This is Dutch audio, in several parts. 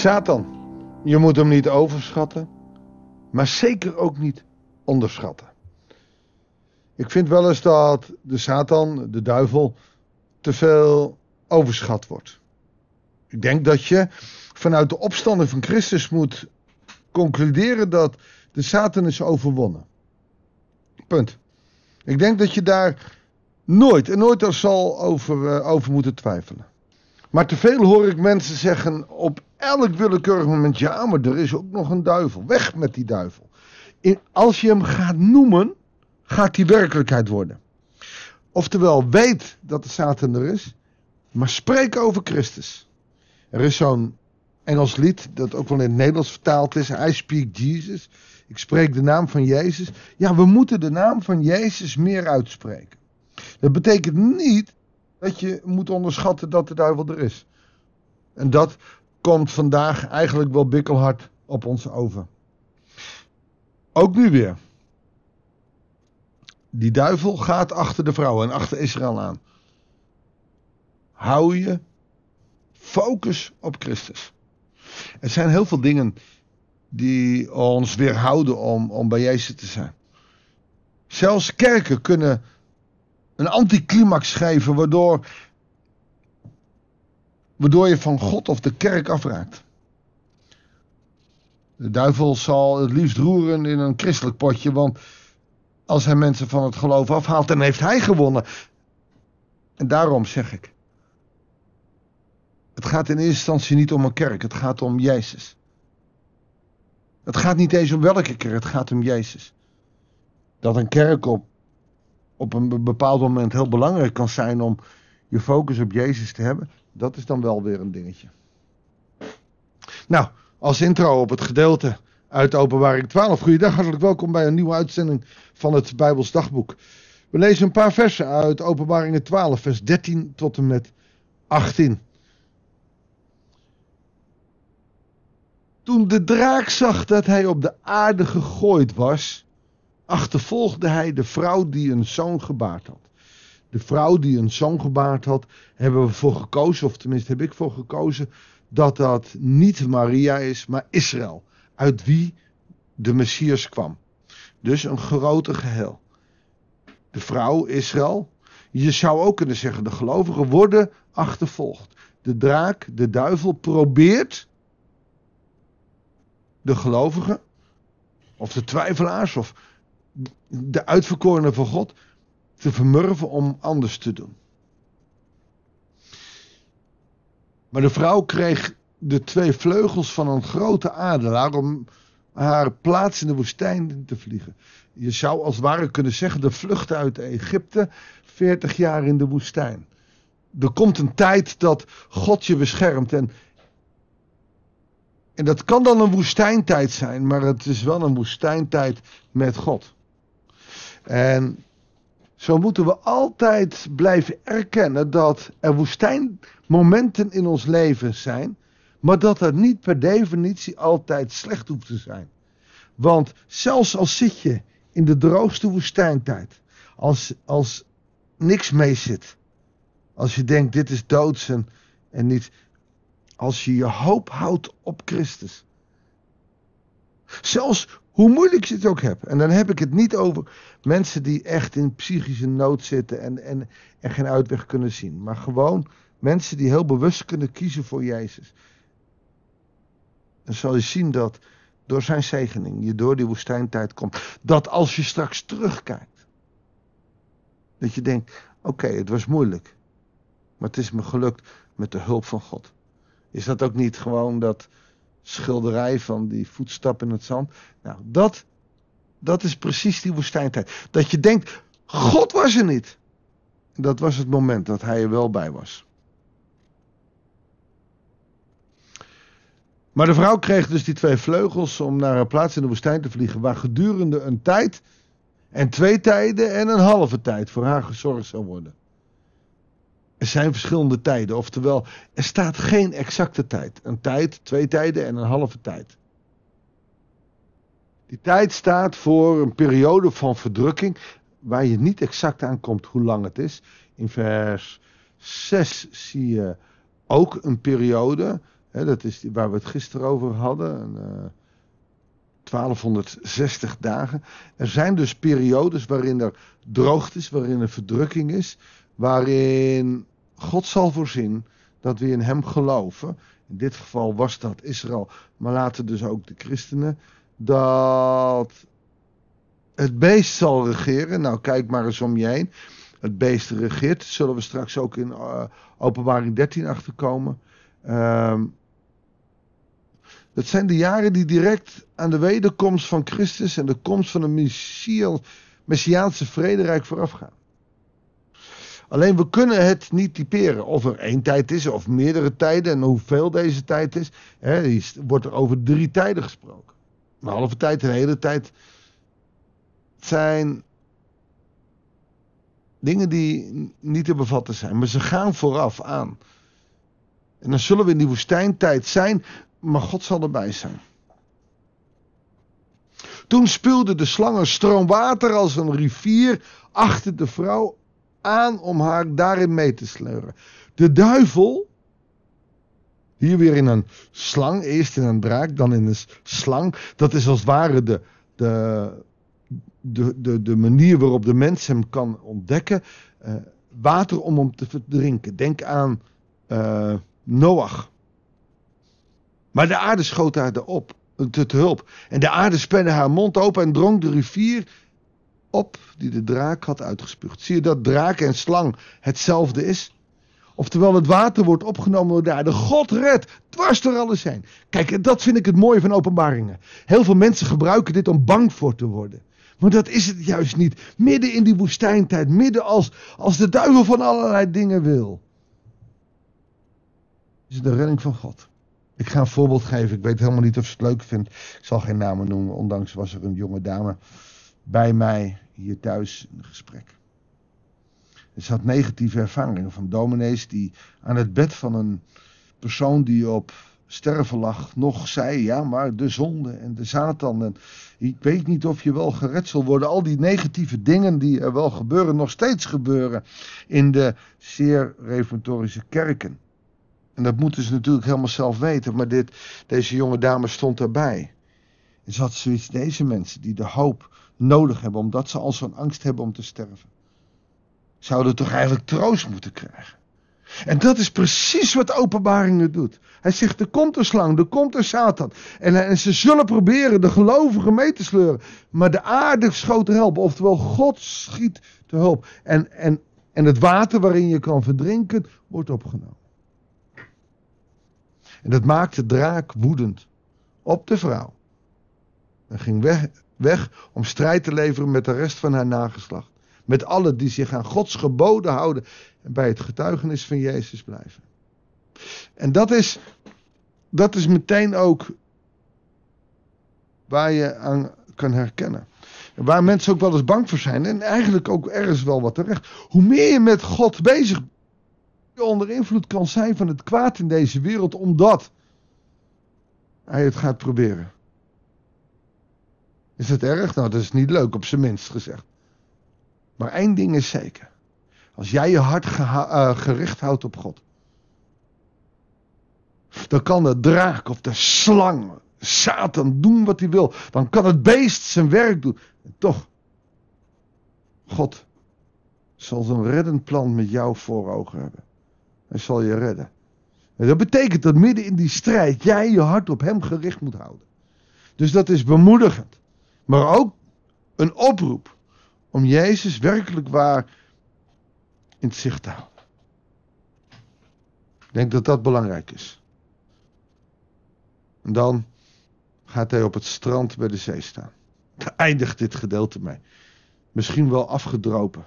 Satan. Je moet hem niet overschatten, maar zeker ook niet onderschatten. Ik vind wel eens dat de Satan, de duivel, te veel overschat wordt. Ik denk dat je vanuit de opstanding van Christus moet concluderen dat de Satan is overwonnen. Punt. Ik denk dat je daar nooit en nooit er zal uh, over moeten twijfelen. Maar te veel hoor ik mensen zeggen op elk willekeurig moment: ja, maar er is ook nog een duivel. Weg met die duivel. In, als je hem gaat noemen, gaat die werkelijkheid worden. Oftewel, weet dat de Satan er is, maar spreek over Christus. Er is zo'n Engels lied dat ook wel in het Nederlands vertaald is: I speak Jesus. Ik spreek de naam van Jezus. Ja, we moeten de naam van Jezus meer uitspreken. Dat betekent niet dat je moet onderschatten dat de duivel er is. En dat komt vandaag eigenlijk wel bikkelhard op ons over. Ook nu weer. Die duivel gaat achter de vrouw en achter Israël aan. Hou je focus op Christus. Er zijn heel veel dingen die ons weerhouden om, om bij Jezus te zijn. Zelfs kerken kunnen een anticlimax geven waardoor, waardoor je van God of de kerk afraakt. De duivel zal het liefst roeren in een christelijk potje, want als hij mensen van het geloof afhaalt, dan heeft hij gewonnen. En daarom zeg ik, het gaat in eerste instantie niet om een kerk, het gaat om Jezus. Het gaat niet eens om welke kerk, het gaat om Jezus. Dat een kerk op, op een bepaald moment heel belangrijk kan zijn om je focus op Jezus te hebben, dat is dan wel weer een dingetje. Nou, als intro op het gedeelte uit Openbaring 12. Goeiedag, hartelijk welkom bij een nieuwe uitzending van het Bijbels Dagboek. We lezen een paar versen uit Openbaringen 12, vers 13 tot en met 18. Toen de draak zag dat hij op de aarde gegooid was, achtervolgde hij de vrouw die een zoon gebaard had. De vrouw die een zoon gebaard had, hebben we voor gekozen, of tenminste heb ik voor gekozen, dat dat niet Maria is, maar Israël, uit wie de Messias kwam. Dus een grote geheel. De vrouw Israël, je zou ook kunnen zeggen, de gelovigen worden achtervolgd. De draak, de duivel, probeert de gelovigen, of de twijfelaars, of de uitverkorenen van God, te vermurven om anders te doen. Maar de vrouw kreeg de twee vleugels van een grote adelaar om haar plaats in de woestijn te vliegen. Je zou als het ware kunnen zeggen, de vlucht uit Egypte, 40 jaar in de woestijn. Er komt een tijd dat God je beschermt en en dat kan dan een woestijntijd zijn, maar het is wel een woestijntijd met God. En zo moeten we altijd blijven erkennen dat er woestijnmomenten in ons leven zijn, maar dat dat niet per definitie altijd slecht hoeft te zijn. Want zelfs als zit je in de droogste woestijntijd, als, als niks mee zit, als je denkt dit is doods en, en niet, als je je hoop houdt op Christus. Zelfs hoe moeilijk je het ook hebt. En dan heb ik het niet over mensen die echt in psychische nood zitten en, en, en geen uitweg kunnen zien. Maar gewoon mensen die heel bewust kunnen kiezen voor Jezus. Dan zal je zien dat door zijn zegening je door die woestijntijd komt. Dat als je straks terugkijkt. Dat je denkt, oké, het was moeilijk. Maar het is me gelukt met de hulp van God. Is dat ook niet gewoon dat schilderij van die voetstap in het zand? Nou, dat, dat is precies die woestijntijd. Dat je denkt, God was er niet. Dat was het moment dat hij er wel bij was. Maar de vrouw kreeg dus die twee vleugels om naar een plaats in de woestijn te vliegen, waar gedurende een tijd en twee tijden en een halve tijd voor haar gezorgd zou worden. Er zijn verschillende tijden, oftewel, er staat geen exacte tijd. Een tijd, twee tijden en een halve tijd. Die tijd staat voor een periode van verdrukking waar je niet exact aan komt hoe lang het is. In vers 6 zie je ook een periode dat is waar we het gisteren over hadden. 1260 dagen. Er zijn dus periodes waarin er droogte is, waarin er verdrukking is, waarin God zal voorzien dat we in Hem geloven. In dit geval was dat Israël, maar later dus ook de christenen. Dat het beest zal regeren. Nou, kijk maar eens om je heen. Het beest regeert. Zullen we straks ook in uh, Openbaring 13 achterkomen. Uh, dat zijn de jaren die direct aan de wederkomst van Christus en de komst van een Messiaanse vrederijk voorafgaan. Alleen we kunnen het niet typeren. Of er één tijd is, of meerdere tijden. En hoeveel deze tijd is. Hè, wordt er over drie tijden gesproken. Een halve tijd, een hele tijd. zijn dingen die niet te bevatten zijn. Maar ze gaan vooraf aan. En dan zullen we in die woestijntijd zijn. Maar God zal erbij zijn. Toen spuwde de slang een stroom water als een rivier achter de vrouw aan om haar daarin mee te sleuren. De duivel, hier weer in een slang, eerst in een draak, dan in een slang. Dat is als het ware de, de, de, de, de manier waarop de mens hem kan ontdekken. Uh, water om hem te verdrinken. Denk aan uh, Noach. Maar de aarde schoot haar op, te hulp. En de aarde spende haar mond open en drong de rivier op die de draak had uitgespuugd. Zie je dat draak en slang hetzelfde is? Oftewel, het water wordt opgenomen door de. God redt, dwars door alles heen. Kijk, dat vind ik het mooie van openbaringen. Heel veel mensen gebruiken dit om bang voor te worden. Maar dat is het juist niet. Midden in die woestijntijd, midden als, als de duivel van allerlei dingen wil. Is het de redding van God. Ik ga een voorbeeld geven. Ik weet helemaal niet of ze het leuk vindt. Ik zal geen namen noemen. Ondanks was er een jonge dame bij mij hier thuis een gesprek. Ze had negatieve ervaringen van dominees die aan het bed van een persoon die op sterven lag nog zei: Ja, maar de zonde en de Satan. En ik weet niet of je wel gered zal worden. Al die negatieve dingen die er wel gebeuren, nog steeds gebeuren in de zeer reformatorische kerken. En dat moeten ze natuurlijk helemaal zelf weten. Maar dit, deze jonge dame stond erbij. Ze had zoiets, deze mensen die de hoop nodig hebben, omdat ze al zo'n angst hebben om te sterven, zouden toch eigenlijk troost moeten krijgen. En dat is precies wat openbaringen doet. Hij zegt, er komt een slang, er komt een Satan. En, en ze zullen proberen de gelovigen mee te sleuren. Maar de aarde schoot te helpen. Oftewel, God schiet te hulp. En, en, en het water waarin je kan verdrinken, wordt opgenomen. En dat maakte de draak woedend op de vrouw. En ging weg, weg om strijd te leveren met de rest van haar nageslacht. Met allen die zich aan Gods geboden houden en bij het getuigenis van Jezus blijven. En dat is, dat is meteen ook waar je aan kan herkennen. En waar mensen ook wel eens bang voor zijn. En eigenlijk ook ergens wel wat terecht. Hoe meer je met God bezig bent onder invloed kan zijn van het kwaad in deze wereld, omdat hij het gaat proberen. Is het erg? Nou, dat is niet leuk, op zijn minst gezegd. Maar één ding is zeker. Als jij je hart uh, gericht houdt op God, dan kan de draak of de slang, Satan, doen wat hij wil. Dan kan het beest zijn werk doen. En toch, God zal zijn reddend plan met jou voor ogen hebben. Hij zal je redden. En dat betekent dat midden in die strijd jij je hart op hem gericht moet houden. Dus dat is bemoedigend. Maar ook een oproep om Jezus werkelijk waar in het zicht te houden. Ik denk dat dat belangrijk is. En dan gaat hij op het strand bij de zee staan. Daar eindigt dit gedeelte mee. Misschien wel afgedropen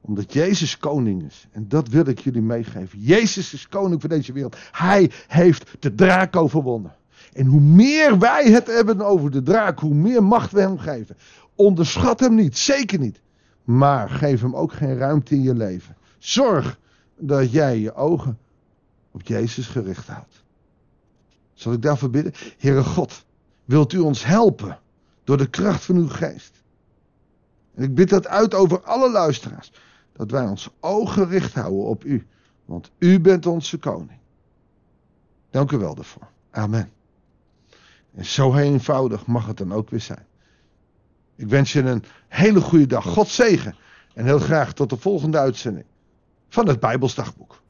omdat Jezus koning is. En dat wil ik jullie meegeven. Jezus is koning van deze wereld. Hij heeft de draak overwonnen. En hoe meer wij het hebben over de draak, hoe meer macht we hem geven. Onderschat hem niet, zeker niet. Maar geef hem ook geen ruimte in je leven. Zorg dat jij je ogen op Jezus gericht houdt. Zal ik daarvoor bidden? Heere God, wilt u ons helpen door de kracht van uw geest? En ik bid dat uit over alle luisteraars dat wij ons oog gericht houden op u. Want u bent onze koning. Dank u wel daarvoor. Amen. En zo eenvoudig mag het dan ook weer zijn. Ik wens je een hele goede dag. God zegen. En heel graag tot de volgende uitzending van het Bijbelsdagboek.